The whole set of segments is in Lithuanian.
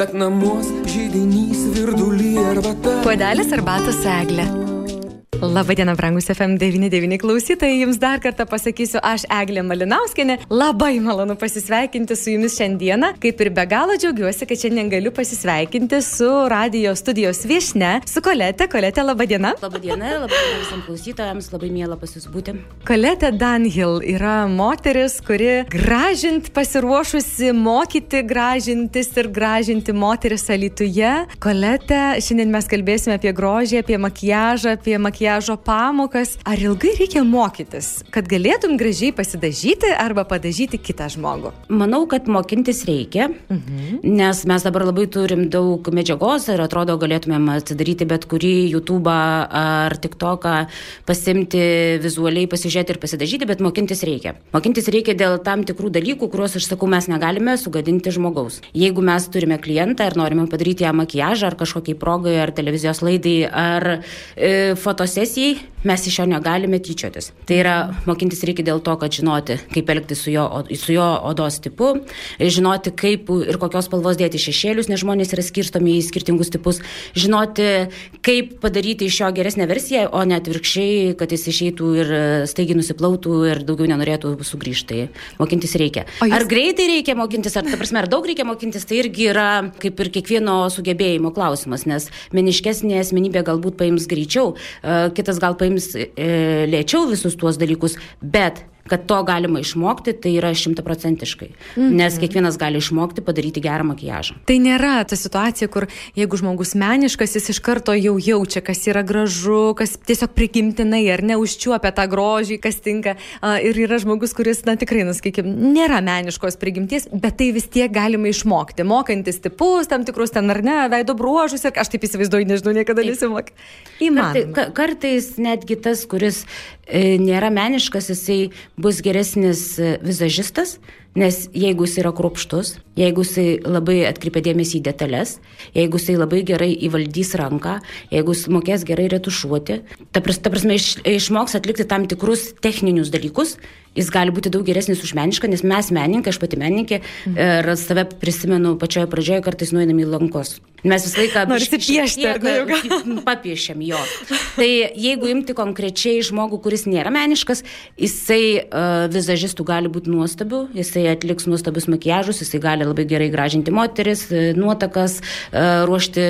bet namuos žydinys virdulį arbata. Puodelis arbatos eglė. Labadiena, brangus FM99 klausytojai, jums dar kartą pasakysiu, aš Eglė Malinauskinė. Labai malonu pasisveikinti su jumis šiandieną, kaip ir be galo džiaugiuosi, kad šiandien galiu pasisveikinti su radio studijos viešne, su Kolete. Kolete, labadiena. Labadiena, labadiena visiems klausytojams, labai mėla pas jūs būti. Kolete Dunhill yra moteris, kuri gražint pasiruošusi mokyti, gražintis ir gražinti moteris Alituje. Kolete, šiandien mes kalbėsime apie grožį, apie makiažą, apie makiažą makiažo pamokas. Ar ilgai reikia mokytis, kad galėtum gražiai pasidažyti arba padažyti kitą žmogų? Manau, kad mokintis reikia, mhm. nes mes dabar labai turim daug medžiagos ir atrodo galėtumėm atsidaryti bet kurį YouTube ar TikToką, pasimti vizualiai, pasižiūrėti ir pasidažyti, bet mokintis reikia. Mokintis reikia dėl tam tikrų dalykų, kuriuos aš sakau, mes negalime sugadinti žmogaus. Jeigu mes turime klientą ir norime padaryti ją makiažą ar kažkokiai progai, ar televizijos laidai, ar e, fotosesijai, procesi mes iš jo negalime tyčiotis. Tai yra, mokintis reikia dėl to, kad žinoti, kaip elgtis su jo, su jo odos tipu, žinoti, kaip ir kokios spalvos dėti šešėlius, nes žmonės yra skirstomi į skirtingus tipus, žinoti, kaip padaryti iš jo geresnę versiją, o ne atvirkščiai, kad jis išeitų ir staigiai nusiplautų ir daugiau nenorėtų sugrįžti. Mokintis reikia. Jūs... Ar greitai reikia mokintis, ar, prasme, ar daug reikia mokintis, tai irgi yra kaip ir kiekvieno sugebėjimo klausimas, nes meniškesnė asmenybė galbūt paims greičiau, kitas gal paims e, lėčiau visus tuos dalykus, bet kad to galima išmokti, tai yra šimtaprocentiškai. Mhm. Nes kiekvienas gali išmokti padaryti gerą makiažą. Tai nėra ta situacija, kur jeigu žmogus meniškas, jis iš karto jau jaučia, kas yra gražu, kas tiesiog prigimtinai ar neužčiuopia tą grožį, kas tinka. Ir yra žmogus, kuris, na tikrai, nuskaikim, nėra meniškos prigimties, bet tai vis tiek galima išmokti. Mokantis tipus, tam tikrus ten ar ne, veido bruožus ir aš taip įsivaizduoju, nežinau, niekada nesimokė. Įmanoma. Kartai, kartais netgi tas, kuris nėra meniškas, jisai bus geresnis e, vizažistas, nes jeigu jis yra kruopštus, jeigu jisai labai atkreipia dėmesį į detalės, jeigu jisai labai gerai įvaldys ranką, jeigu jis mokės gerai retušuoti, ta prasme, ta prasme iš, išmoks atlikti tam tikrus techninius dalykus, jis gali būti daug geresnis už menišką, nes mes menininkai, aš pati menininkė, mhm. ir save prisimenu pačioje pradžioje kartais nueinam į lankos. Mes visą laiką piešti? Papiešiam jo. Tai jeigu imti konkrečiai žmogų, kuris nėra meniškas, jisai uh, vizažistų gali būti nuostabių, jisai atliks nuostabius makiažus, jisai gali labai gerai gražinti moteris, e, nuotakas, uh, ruošti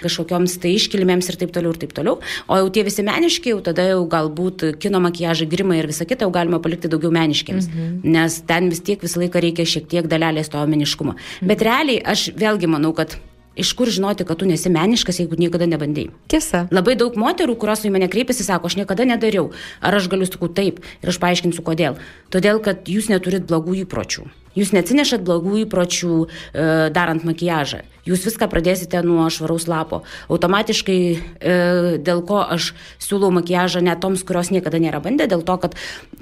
kažkokioms tai iškilmėms ir taip toliau ir taip toliau. O jau tie visi meniški, jau tada jau galbūt kino makiažai, grimai ir visa kita jau galima palikti daugiau meniškiams, mhm. nes ten vis tiek visą laiką reikia šiek tiek dalelės to meniškumo. Mhm. Bet realiai aš vėlgi manau, kad Iš kur žinoti, kad tu nesi meniškas, jeigu niekada nebandai? Tiesa. Labai daug moterų, kurios į mane kreipiasi, sako, aš niekada nedariau. Ar aš galiu sakyti taip? Ir aš paaiškinsiu, kodėl. Todėl, kad jūs neturit blogų įpročių. Jūs neatsinešat blogų įpročių e, darant makiažą. Jūs viską pradėsite nuo švaraus lapo. Automatiškai, e, dėl ko aš siūlau makiažą ne toms, kurios niekada nėra bandę, dėl to, kad,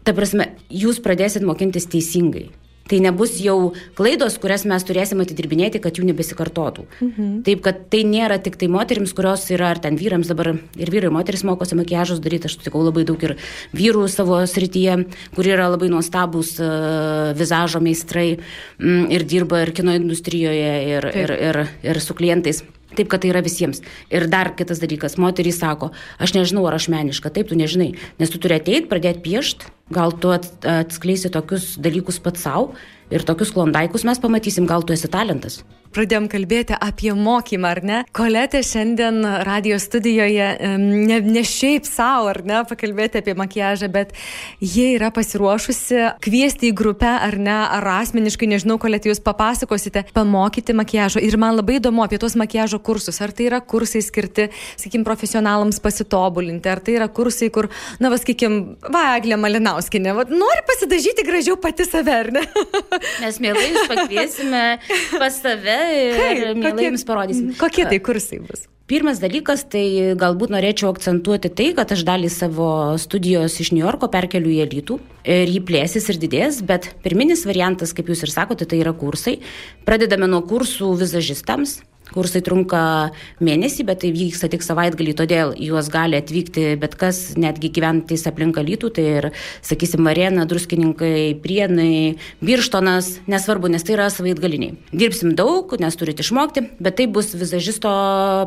ta prasme, jūs pradėsit mokintis teisingai. Tai nebus jau klaidos, kurias mes turėsim atidirbinėti, kad jų nebesikartotų. Mhm. Taip, kad tai nėra tik tai moteriams, kurios yra, ar ten vyrams dabar ir vyrai, ir moteris mokosi makiažus daryti. Aš sutikau labai daug ir vyrų savo srityje, kurie yra labai nuostabus uh, vizažo meistrai mm, ir dirba ir kino industrijoje, ir, Taip. ir, ir, ir su klientais. Taip, kad tai yra visiems. Ir dar kitas dalykas, moterys sako, aš nežinau, ar aš meniška, taip, tu nežinai, nes tu turi ateiti, pradėti piešti, gal tu atskleisi tokius dalykus pats savo ir tokius klondaikus mes pamatysim, gal tu esi talentas pradėjom kalbėti apie mokymą, ar ne? Koletė šiandien radio studijoje ne, ne šiaip savo, ar ne, pakalbėti apie makiažą, bet jie yra pasiruošusi kviesti į grupę, ar ne, ar asmeniškai, nežinau, koletė jūs papasakosite, pamokyti makiažo. Ir man labai įdomu apie tuos makiažo kursus. Ar tai yra kursai skirti, sakykim, profesionalams pasitobulinti, ar tai yra kursai, kur, na, vas, sakykim, Vaglė Malinauskinė, va, nori pasidažyti gražiau pati save, ar ne? Mes mielai jūs pakviesime pas save ir mielai jums parodysim. Kokie tai kursai bus? Pirmas dalykas, tai galbūt norėčiau akcentuoti tai, kad aš dalį savo studijos iš New Yorko perkeliu į elitų ir jį plėsis ir didės, bet pirminis variantas, kaip jūs ir sakote, tai yra kursai. Pradedame nuo kursų vizažistams, kursai trunka mėnesį, bet tai vyksta tik savaitgalį, todėl juos gali atvykti bet kas, netgi gyventys aplink lytų, tai ir, sakysim, Varėna, Druskininkai, Prienai, Birštonas, nesvarbu, nes tai yra savaitgaliniai. Dirbsim daug, nes turite išmokti, bet tai bus vizažisto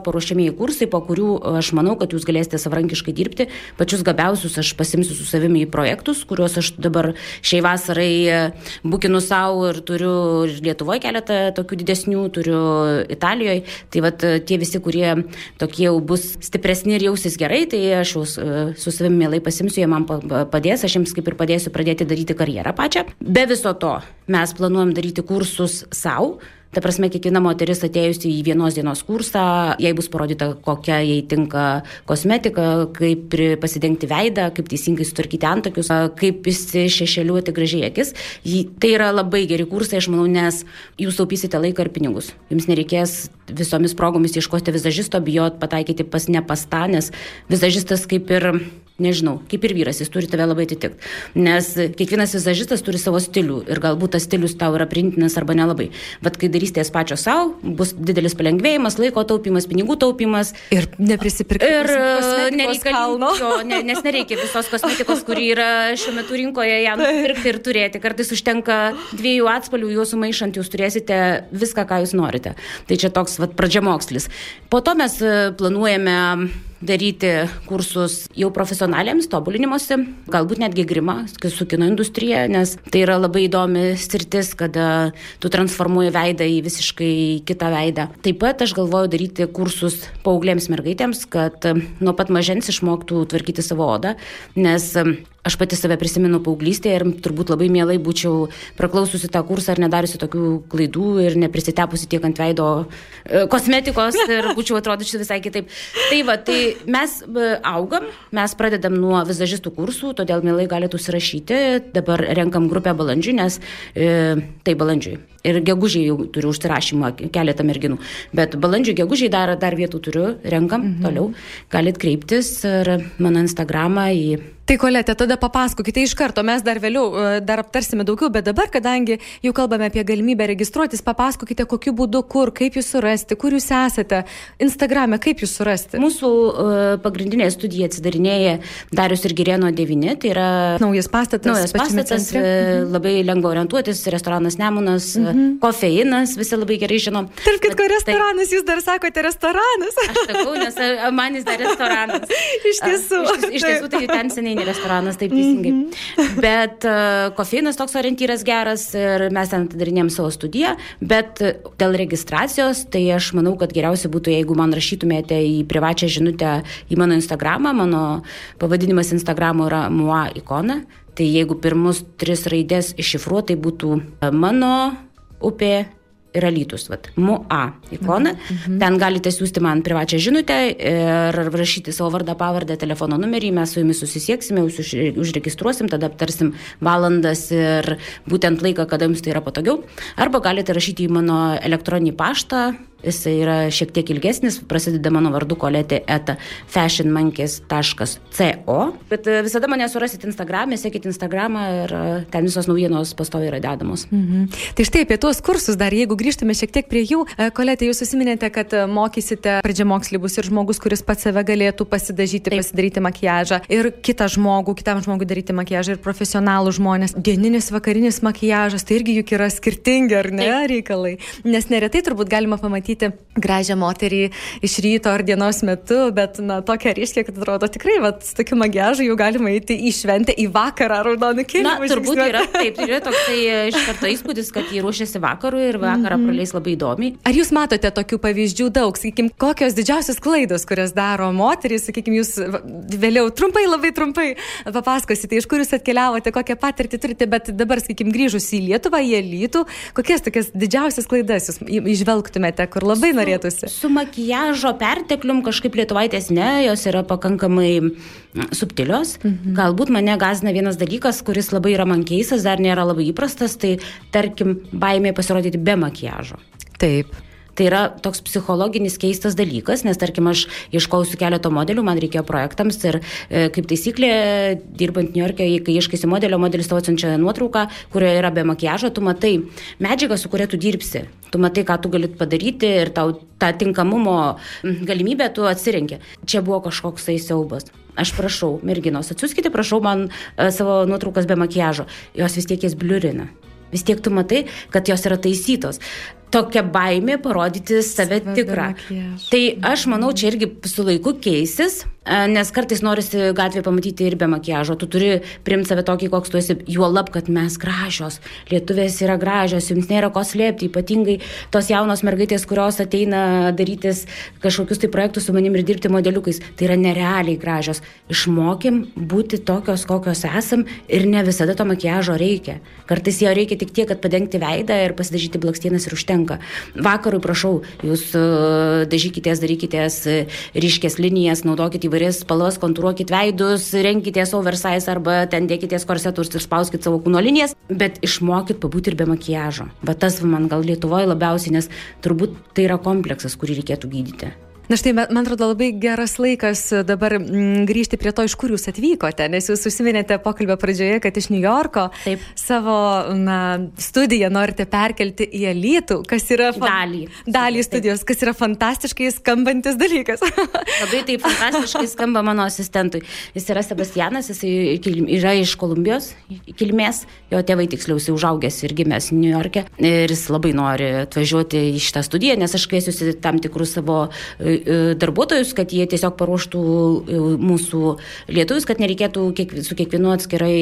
paruošiamieji kursai, po kurių aš manau, kad jūs galėsite savarankiškai dirbti. Pačius gabiausius aš pasimsiu su savimi į projektus, kuriuos aš dabar šiai vasarai bukinu savo ir turiu ir Lietuvoje keletą tokių didesnių, turiu Italijoje. Tai vat, e, tie visi, kurie tokie jau bus stipresni ir jausis gerai, tai aš e, su savimi mielai pasimsiu, jie man padės, aš jiems kaip ir padėsiu pradėti daryti karjerą pačią. Be viso to mes planuojam daryti kursus savo Ta prasme, kiekviena moteris atėjusi į vienos dienos kursą, jai bus parodyta, kokia jai tinka kosmetika, kaip pasidengti veidą, kaip teisingai sutvarkyti antakius, kaip įsišešeliuoti gražiai akis. Tai yra labai geri kursai, aš manau, nes jūs taupysite laiką ir pinigus. Jums nereikės visomis progomis ieškoti vizažisto, bijot pataikyti pas ne pas tą, nes vizažistas kaip ir nežinau, kaip ir vyras, jis turi tave labai atitikti. Nes kiekvienas vizažistas turi savo stilių ir galbūt tas stilius tau yra priimtinas arba nelabai. Bet kai darysite jas pačios savo, bus didelis palengvėjimas, laiko taupimas, pinigų taupimas. Ir neprisipirkti. Ir nereikalingo, ne, nes nereikia visos kosmetikos, kuri yra šiuo metu rinkoje, ją nusipirkti ir turėti. Kartais užtenka dviejų atspalvių, juos sumaišant, jūs turėsite viską, ką jūs norite. Tai čia toks vat, pradžiamokslis. Po to mes planuojame daryti kursus jau profesionaliams tobulinimuose, galbūt netgi grima su kino industrija, nes tai yra labai įdomi sritis, kada tu transformuoji veidą į visiškai kitą veidą. Taip pat aš galvoju daryti kursus paauglėms mergaitėms, kad nuo pat mažens išmoktų tvarkyti savo odą, nes aš pati save prisimenu paauglystėje ir turbūt labai mielai būčiau praklaususi tą kursą ar nedariusi tokių klaidų ir neprisitepusi tiek ant veido e, kosmetikos ir būčiau atrodyčiau visai kitaip. Tai va, tai mes e, augam, mes pradedam nuo vizažistų kursų, todėl mielai galite užsirašyti. Dabar renkam grupę balandžių, nes e, tai balandžiui. Ir gegužiai jau turiu užsirašymą keletą merginų. Bet balandžių gegužiai dar, dar vietų turiu, renkam mhm. toliau. Galit kreiptis ir mano Instagramą į Tai kolete, tada papasakokite iš karto, mes dar vėliau e, dar aptarsime daugiau, bet dabar, kadangi jau kalbame apie galimybę registruotis, papasakokite, kokiu būdu, kur, kaip jūs surasti, kur jūs esate, Instagrame, kaip jūs surasti. Mūsų uh, pagrindinė studija atsidarinėja Darius ir Girėno 9, tai yra naujas pastatas. Naujas pastatas, centre. mhm. labai lengva orientuotis, restoranas Nemunas, mhm. kofeinas, visi labai gerai žino. Tarp kitko, tai restoranas, tai... jūs dar sakote restoranas. Aš sakau, nes man jis dar restoranas. iš tiesų. Iš, iš tiesų, tai ten seniai ne restoranas, taip teisingai. Mm -hmm. Bet uh, kofeinas toks orientyras geras ir mes ten atidarinėjom savo studiją, bet dėl registracijos, tai aš manau, kad geriausia būtų, jeigu man rašytumėte į privačią žinutę į mano Instagramą, mano pavadinimas Instagramo yra mua ikona. Tai jeigu pirmus tris raidės iššifruotai būtų mano upė yra lytus, vat, MUA ikona. Mhm. Ten galite siūsti man privačią žinutę ir rašyti savo vardą, pavardę, telefono numerį, mes su jumis susisieksime, jūs užregistruosim, tada aptarsim valandas ir būtent laiką, kada jums tai yra patogiau. Arba galite rašyti į mano elektroninį paštą jisai yra šiek tiek ilgesnis, prasideda mano vardu koletė eta fashionmonkeys.co, bet e, visada mane surasit Instagram'e, sekit Instagram'ą ir e, ten visos naujienos pastoviai yra dedamos. Mhm. Tai štai apie tuos kursus dar, jeigu grįžtume šiek tiek prie jų, e, koletė, jūs susiminėte, kad mokysite pradžiamokslį bus ir žmogus, kuris pats save galėtų pasidažyti, Taip. pasidaryti makiažą ir kitą žmogų, kitam žmogui daryti makiažą ir profesionalų žmonės. Dieninis, vakarinis makiažas, tai irgi juk yra skirtingi, ar ne, Taip. reikalai. Nes neretai turbūt galima pamatyti pamatyti gražią moterį iš ryto ar dienos metu, bet, na, tokia ryškia, kad atrodo tikrai, va, su tokiu magiažu jau galima eiti į šventę, į vakarą raudonų kelių. Na, turbūt yra, taip, yra toksai e, iš karto įspūdis, kad jį ruošiasi vakarui ir vakarą mm praleis labai įdomiai. Ar jūs matote tokių pavyzdžių daug, sakykime, kokios didžiausios klaidos, kurias daro moterys, sakykime, jūs vėliau trumpai, labai trumpai papasakosite, iš kur jūs atkeliavote, kokią patirtį turite, bet dabar, sakykime, grįžus į Lietuvą, į Elytų, kokias tokias didžiausias klaidas jūs išvelgtumėte, kur labai su, norėtųsi. Su makiažo perteklium kažkaip lietuvaitės ne, jos yra pakankamai subtilios. Mhm. Galbūt mane gazina vienas dalykas, kuris labai yra man keistas, dar nėra labai įprastas, tai tarkim baimė pasirodyti be makiažo. Taip. Tai yra toks psichologinis keistas dalykas, nes tarkim aš ieškausiu keleto modelių, man reikėjo projektams ir e, kaip taisyklė, dirbant New York'e, kai ieškaisi modelio, modelis tavo atsiunčia nuotrauką, kurioje yra be makiažo, tu matai medžiagą, su kuria tu dirbsi. Tu matai, ką tu galit padaryti ir tau tą tinkamumo galimybę tu atsirenki. Čia buvo kažkoks tai siaubas. Aš prašau, merginos, atsiųskite, prašau man uh, savo nuotraukas be makiažo. Jos vis tiek jas bliurina. Vis tiek tu matai, kad jos yra taisytos tokia baimė parodyti save tikrą. Tai aš manau, čia irgi su laiku keisis, nes kartais norisi gatvėje pamatyti ir be makiažo. Tu turi primti save tokį, koks tu esi, juolab, kad mes gražios, lietuvės yra gražios, jums nėra ko slėpti, ypatingai tos jaunos mergaitės, kurios ateina darytis kažkokius tai projektus su manim ir dirbti modeliukais. Tai yra nerealiai gražios. Išmokim būti tokios, kokios esam ir ne visada to makiažo reikia. Kartais jo reikia tik tiek, kad padengti veidą ir pasidažyti blakstienas ir užtenka užtenka. Vakarui prašau, jūs e, dažykitės, darykitės e, ryškės linijas, naudokite įvairias spalvas, kontūruokit veidus, renkitės oversize arba ten dėkitės korsetus ir spauskit savo kūno linijas, bet išmokit pabūti ir be makiažo. Bet tas man gal Lietuvoje labiausiai, nes turbūt tai yra kompleksas, kurį reikėtų gydyti. Na štai, man atrodo, labai geras laikas dabar mm, grįžti prie to, iš kur jūs atvykote, nes jūs užsiminėte pokalbio pradžioje, kad iš New Yorko Taip. savo na, studiją norite perkelti į Elitų, kas yra dalį, dalį studijos, Taip. kas yra fantastiškai skambantis dalykas. labai taip fantastiškai skamba mano asistentui. Jis yra Sebastianas, jis yra iš Kolumbijos kilmės, jo tėvai tiksliau, jis užaugęs ir gimęs New York'e ir jis labai nori atvažiuoti į šitą studiją, nes aš kviesiuosi tam tikrus savo darbuotojus, kad jie tiesiog paruoštų e, mūsų lietuvius, kad nereikėtų kiek, su kiekvienu atskirai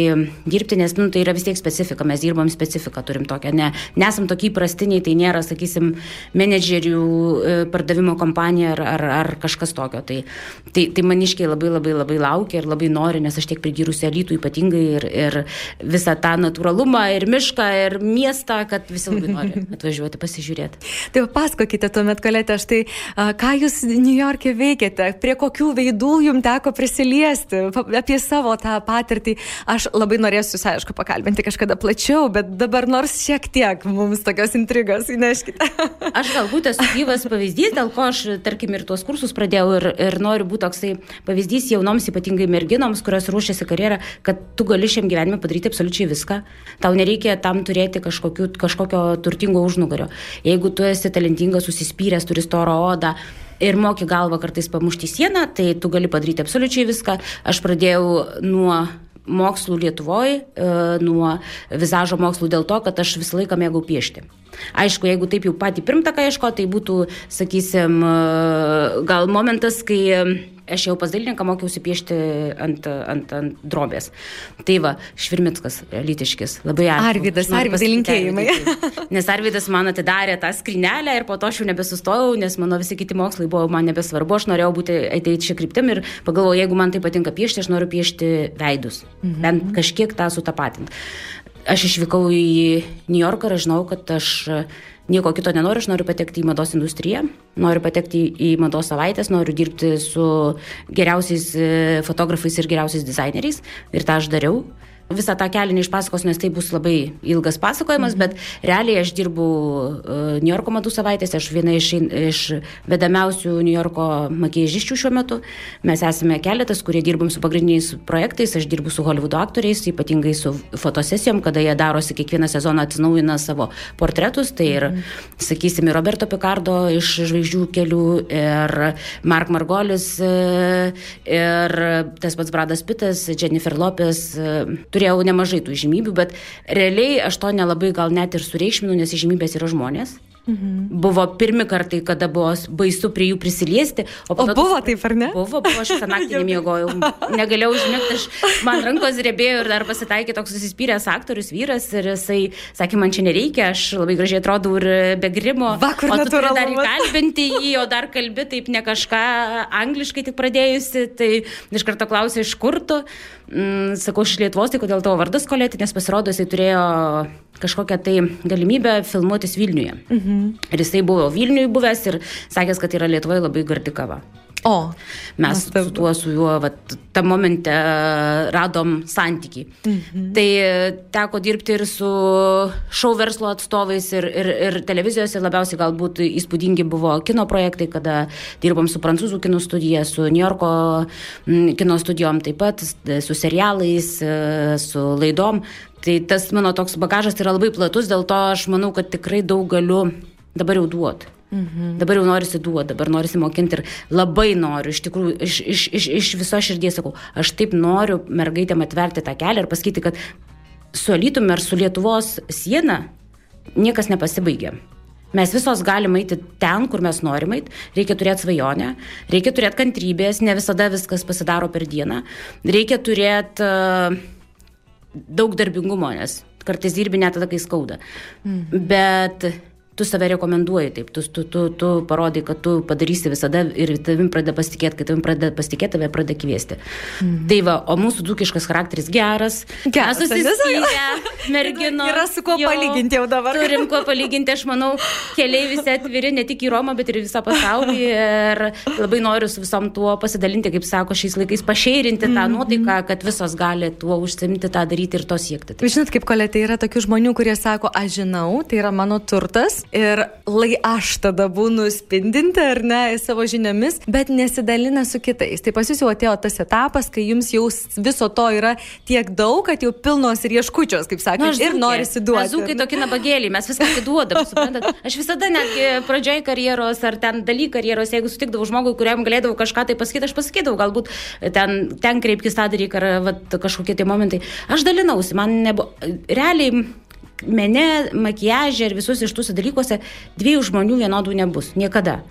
dirbti, nes nu, tai yra vis tiek specifika, mes dirbam specifiką, turim tokią, ne, nesam tokie įprastiniai, tai nėra, sakysim, menedžerių e, pardavimo kompanija ar, ar, ar kažkas tokio. Tai, tai, tai maniškiai labai labai labai laukia ir labai nori, nes aš tiek prigyrusi elitų ypatingai ir, ir visą tą natūralumą ir mišką ir miestą, kad visi labai nori atvažiuoti pasižiūrėti. Tai pasakokite tuomet, kolete, štai ką jūs New York'e veikėte, prie kokių veidų jums teko prisiliesti, apie savo tą patirtį. Aš labai norėsiu jūs, aišku, pakalbinti kažkada plačiau, bet dabar nors šiek tiek mums tokios intrigos įneškite. aš galbūt esu gyvas pavyzdys, dėl ko aš, tarkim, ir tuos kursus pradėjau ir, ir noriu būti toksai pavyzdys jaunoms, ypatingai merginoms, kurios ruošiasi karjerą, kad tu gali šiam gyvenime padaryti absoliučiai viską. Tau nereikia tam turėti kažkokiu, kažkokio turtingo užnugario. Jeigu tu esi talentingas, susispyręs, turi storą odą, ir moki galvą kartais pamušti sieną, tai tu gali padaryti absoliučiai viską. Aš pradėjau nuo mokslų Lietuvoje, nuo vizažo mokslų dėl to, kad aš visą laiką mėgau piešti. Aišku, jeigu taip jau patį pirmtaką ieško, tai būtų, sakysim, e, gal momentas, kai aš jau pas dailininką mokiausi piešti ant, ant, ant drobės. Tai va, Švirmitskas, Lytiškis, labai ačiū. Arvidas, Arvidas, linkėjimai. Nes Arvidas man atidarė tą skrinelę ir po to aš jau nebesustojau, nes mano visi kiti mokslai buvo man nebesvarbu, aš norėjau būti ateiti šią kryptim ir pagalvojau, jeigu man tai patinka piešti, aš noriu piešti veidus. Mhm. Bent kažkiek tą sutapatinti. Aš išvykau į New Yorką ir aš žinau, kad aš nieko kito nenoriu, aš noriu patekti į mados industriją, noriu patekti į mados savaitės, noriu dirbti su geriausiais e, fotografais ir geriausiais dizaineriais. Ir tą aš dariau visą tą kelią neišpasakos, nes tai bus labai ilgas pasakojimas, mhm. bet realiai aš dirbu uh, New Yorko madų savaitėse, aš viena iš, iš vedamiausių New Yorko makijažiščių šiuo metu. Mes esame keletas, kurie dirbam su pagrindiniais projektais, aš dirbu su Hollywoodo aktoriais, ypatingai su fotosesijom, kada jie darosi kiekvieną sezoną atsinaujina savo portretus, tai ir, mhm. sakysime, Roberto Picardo iš žvaigždžių kelių ir Mark Margolis e, ir tas pats Bradas Pitas, Jennifer Lopez. E, turėjau nemažai tų žymybių, bet realiai aš to nelabai gal net ir sureikšminu, nes žymybės yra žmonės. Mhm. Buvo pirmi kartai, kada buvo baisu prie jų prisiliesti. O, o buvo taip, ar ne? Buvo, buvo, aš visą naktį nemiegojau. Negalėjau užmigti, man rankos drebėjo ir dar pasitaikė toks susispyręs aktorius vyras ir jisai sakė, man čia nereikia, aš labai gražiai atrodau ir be grimo. Vakar o tu turi dar įkalbinti jį, o dar kalbi taip ne kažką angliškai tik pradėjusi, tai iš karto klausė, iš kur tu. Mm, sakau, iš Lietuvos, tai kodėl tavo vardas kolėti, nes pasirodo, jisai turėjo kažkokią tai galimybę filmuotis Vilniuje. Mhm. Ir jisai buvo Vilniuje buvęs ir sakęs, kad yra Lietuvoje labai gardi kava. O. Mes su tuo, su juo, vat, tam momente e, radom santykį. Mhm. Tai e, teko dirbti ir su šou verslo atstovais, ir, ir, ir televizijos, ir labiausiai galbūt įspūdingi buvo kino projektai, kada dirbom su prancūzų kino studija, su New Yorko kino studijom taip pat, su serialais, e, su laidom. Tai tas mano toks bagažas yra labai platus, dėl to aš manau, kad tikrai daug galiu dabar jau duoti. Mhm. Dabar jau norisi duoti, dabar norisi mokinti ir labai noriu, iš tikrųjų, iš, iš, iš, iš viso širdies sakau, aš taip noriu mergaitėm atverti tą kelią ir pasakyti, kad su Alytum ir su Lietuvos siena niekas nepasibaigia. Mes visos galime eiti ten, kur mes norime eiti, reikia turėti svajonę, reikia turėti kantrybės, ne visada viskas pasidaro per dieną, reikia turėti uh, daug darbingumo, nes kartais dirbi net tada, kai skauda. Mm. Bet tu save rekomenduoji taip, tu, tu, tu, tu parodai, kad tu padarysi visada ir tavim pradeda pasitikėti, kai tavim pradeda pasitikėti, tave pradeda kviesti. Mm. Tai va, o mūsų dukiškas charakteris geras, Geras, mes susiskyrę, merginos. Yra su kuo palyginti jau dabar. Turim kuo palyginti, aš manau, keliai visi atviri ne tik į Romą, bet ir visą pasaulį. Ir labai noriu su visom tuo pasidalinti, kaip sako, šiais laikais pašeirinti tą Mhm. nuotaiką, kad visos gali tuo užsimti, tą daryti ir to siekti. Tai Žinot, kaip koletė yra tokių žmonių, kurie sako, aš žinau, tai yra mano turtas ir lai aš tada būnu spindinti ar ne savo žiniomis, bet nesidalina su kitais. Tai pas jūs jau atėjo tas etapas, kai jums jau viso to yra tiek daug, kad jau pilnos ir ieškučios, kaip sakė, aš ir norisi duoti. Zūkai tokie nabagėliai, mes viską atiduodam, suprantat. Aš visada netgi pradžioj karjeros ar ten daly karjeros, jeigu sutikdavau žmogui, kuriam galėdavau kažką tai pasakyti, aš pasakydavau, galbūt ten, ten kreipkis tą dalyką ar vat, kažkokie tai momentai. Aš dalinausi, man nebuvo. Realiai mene, makiažė ir visus iš tuose dalykuose dviejų žmonių vienodų nebus. Niekada.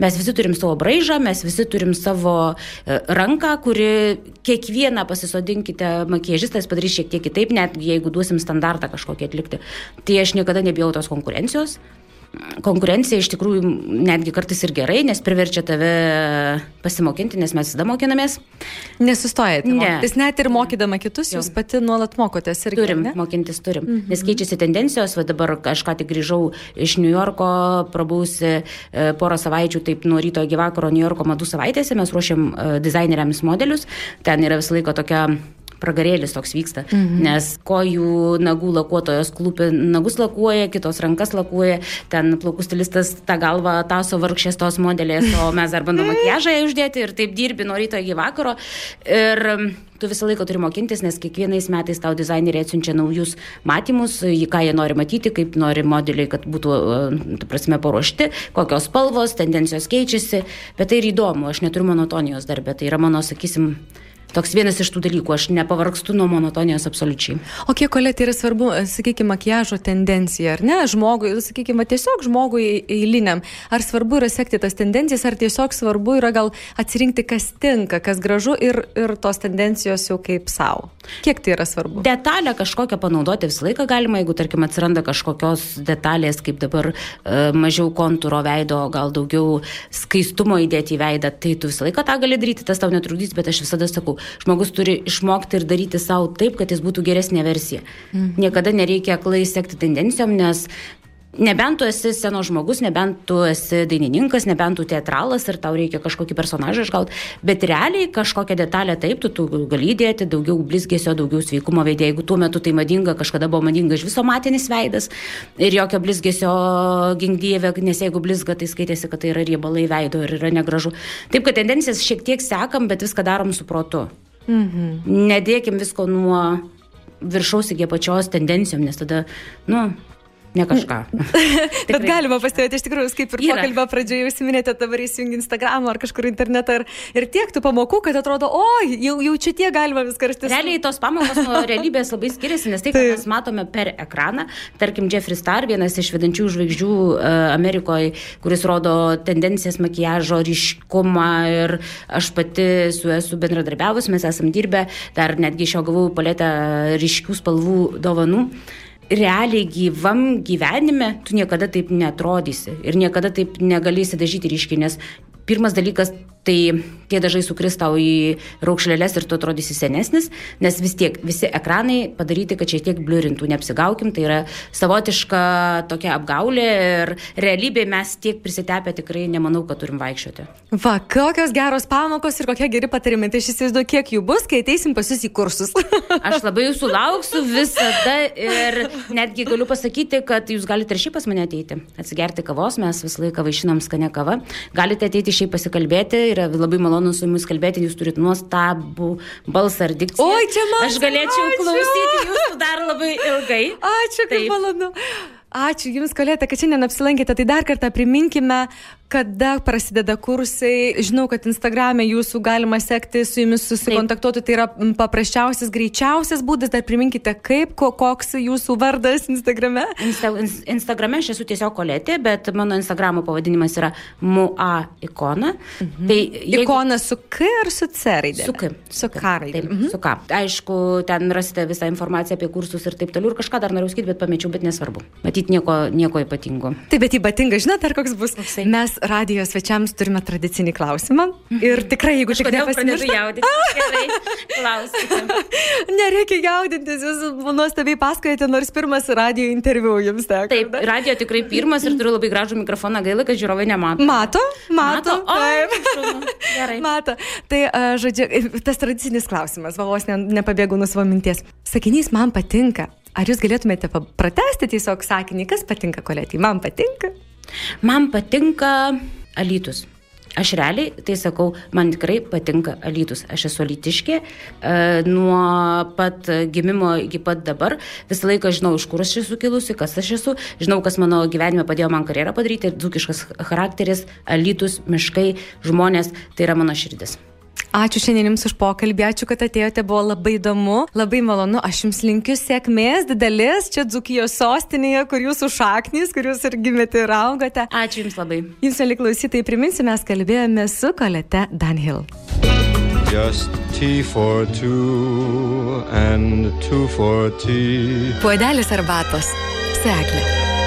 Mes visi turim savo braižą, mes visi turim savo e, ranką, kuri kiekvieną pasisodinkite makiažistas padarys šiek tiek kitaip, net jeigu duosim standartą kažkokį atlikti. Tai aš niekada nebijau tos konkurencijos. Konkurencija iš tikrųjų netgi kartais ir gerai, nes priverčia tave pasimokinti, nes mes visada mokinamės. Nesustojate. Ne. mokytis. net ir mokydama kitus, jūs pati nuolat mokotės ir Turim, mokintis turim. Mhm. Nes keičiasi tendencijos, va dabar aš ką tik grįžau iš New Yorko, prabūsi e, porą savaičių, taip nuo ryto iki vakaro New Yorko madų savaitėse, mes ruošiam e, dizaineriams modelius, ten yra visą laiką tokia pragarėlis toks vyksta, mhm. nes kojų nagų lakuotojos klūpi nagus lakuoja, kitos rankas lakuoja, ten plaukų stilistas tą galvą taso vargšės tos modelės, o mes dar bandom makiažą uždėti ir taip dirbi nuo ryto iki vakaro. Ir mm, tu visą laiką turi mokintis, nes kiekvienais metais tau dizaineriai atsiunčia naujus matymus, į ką jie nori matyti, kaip nori modeliai, kad būtų, e, tu prasme, paruošti, kokios spalvos, tendencijos keičiasi, bet tai ir įdomu, aš neturiu monotonijos darbę, tai yra mano, sakysim, toks vienas iš tų dalykų, aš nepavargstu nuo monotonijos absoliučiai. O kiek koletė yra svarbu, sakykime, makiažo tendencija, ar ne, žmogui, sakykime, tiesiog žmogui eiliniam, ar svarbu yra sekti tas tendencijas, ar tiesiog svarbu yra gal atsirinkti, kas tinka, kas gražu ir, ir tos tendencijos jau kaip savo. Kiek tai yra svarbu? Detalę kažkokią panaudoti visą laiką galima, jeigu, tarkim, atsiranda kažkokios detalės, kaip dabar e, mažiau kontūro veido, gal daugiau skaistumo įdėti į veidą, tai tu visą laiką tą gali daryti, tas tau netrukdys, bet aš visada sakau, žmogus turi išmokti ir daryti savo taip, kad jis būtų geresnė versija. Mhm. Niekada nereikia klai sekti tendencijom, nes Nebent tu esi senos žmogus, nebent tu esi dainininkas, nebent tu teatralas ir tau reikia kažkokį personažą išgauti, bet realiai kažkokią detalę taip, tu, tu gali įdėti daugiau blizgesio, daugiau sveikumo veidė. Jeigu tuo metu tai madinga, kažkada buvo madinga iš viso matinis veidas ir jokio blizgesio gingdyvė, nes jeigu blizga, tai skaitėsi, kad tai yra riebalai veido ir yra negražu. Taip, kad tendencijas šiek tiek sekam, bet viską darom su protu. Mhm. Nedėkim visko nuo viršaus iki apačios tendencijom, nes tada, nu, ne kažką. Bet galima pastebėti, iš tikrųjų, kaip ir pokalbio pradžioje užsiminėte, dabar įsijungi Instagram ar kažkur internetą ir, ir tiek tų pamokų, kad atrodo, oi, jau, jau čia tiek galima viską rasti. Realiai tos pamokos nuo realybės labai skiriasi, nes tai, ką mes matome per ekraną, tarkim, Jeffrey Star, vienas iš vedančių žvaigždžių uh, Amerikoje, kuris rodo tendencijas makiažo ryškumą ir aš pati su juo esu bendradarbiavus, mes esam dirbę, dar netgi iš jo gavau paletę ryškių spalvų dovanų. Realiai gyvam gyvenime tu niekada taip netrodysi ir niekada taip negalėsi dažyti ryškiai, nes pirmas dalykas tai tie dažai sukris tau į raukšlėlės ir tu atrodysi senesnis, nes vis tiek visi ekranai padaryti, kad šiek tiek bliurintų, neapsigaukim, tai yra savotiška tokia apgaulė ir realybėje mes tiek prisitepę tikrai nemanau, kad turim vaikščioti. Va, kokios geros pamokos ir kokie geri patarimai, tai aš įsivaizduoju, kiek jų bus, kai ateisim pas jūs į kursus. aš labai jūsų lauksiu visada ir netgi galiu pasakyti, kad jūs galite ir šiaip pas mane ateiti, atsigerti kavos, mes visą laiką vaišinam skanę kavą, galite ateiti šiaip pasikalbėti yra labai malonu su jumis kalbėti, jūs turite nuostabų balsą ir dikciją. Oi, čia man. Aš galėčiau ačiū. klausyti jūsų dar labai ilgai. Ačiū, kaip malonu. Ačiū Jums, kolėte, kad šiandien apsilankėte. Tai dar kartą priminkime, kada prasideda kursai. Žinau, kad Instagram'e jūsų galima sekti, su jumis susikontaktuoti. Tai yra paprasčiausias, greičiausias būdas. Dar priminkite, kaip, ko, koks jūsų vardas Instagrame. Insta, Instagrame aš esu tiesiog kolėtė, bet mano Instagramo pavadinimas yra MUA ikona. Mhm. Tai jeigu... Ikona su K ar su C raidė? Su K. Su K raidė. Mhm. su K. Aišku, ten rasite visą informaciją apie kursus ir taip toliau. Ir kažką dar noriu sakyti, bet pamečiau, bet nesvarbu. Matyt, nieko, nieko ypatingo. Taip, bet ypatinga, žinot, ar koks bus? Koksai? Mes radijos svečiams turime tradicinį klausimą. Ir tikrai, jeigu tik klauskite. Nereikia jaudintis, jūs nuostabiai pasakojate, nors pirmas radio interviu jums teko. Taip, radio tikrai pirmas ir turiu labai gražų mikrofoną, gaila, kad žiūrovai nemato. Mato, mato. mato. O, gerai. Mato. Tai, žodžiu, tas tradicinis klausimas, vavos ne, nepabėgau nuo savo minties. Sakinys man patinka. Ar jūs galėtumėte pratesti tiesiog sakinį, kas patinka koletį? Man patinka. Man patinka Alytus. Aš realiai tai sakau, man tikrai patinka Alytus. Aš esu alytiškė, e, nuo pat gimimo iki pat dabar visą laiką žinau, iš kur aš esu kilusi, kas aš esu, žinau, kas mano gyvenime padėjo man karjerą padaryti, dzukiškas charakteris, Alytus, miškai, žmonės, tai yra mano širdis. Ačiū šiandien Jums už pokalbį, ačiū, kad atėjote, buvo labai įdomu, labai malonu. Aš Jums linkiu sėkmės didelės čia Dzukijos sostinėje, kur Jūsų šaknys, kur Jūs ir gimėte ir augote. Ačiū Jums labai. Jums, mėly klausytojai, priminsiu, mes kalbėjome su kolete Danhill. Just tea for two and two for tea. Puodelis arbatos. Seklė.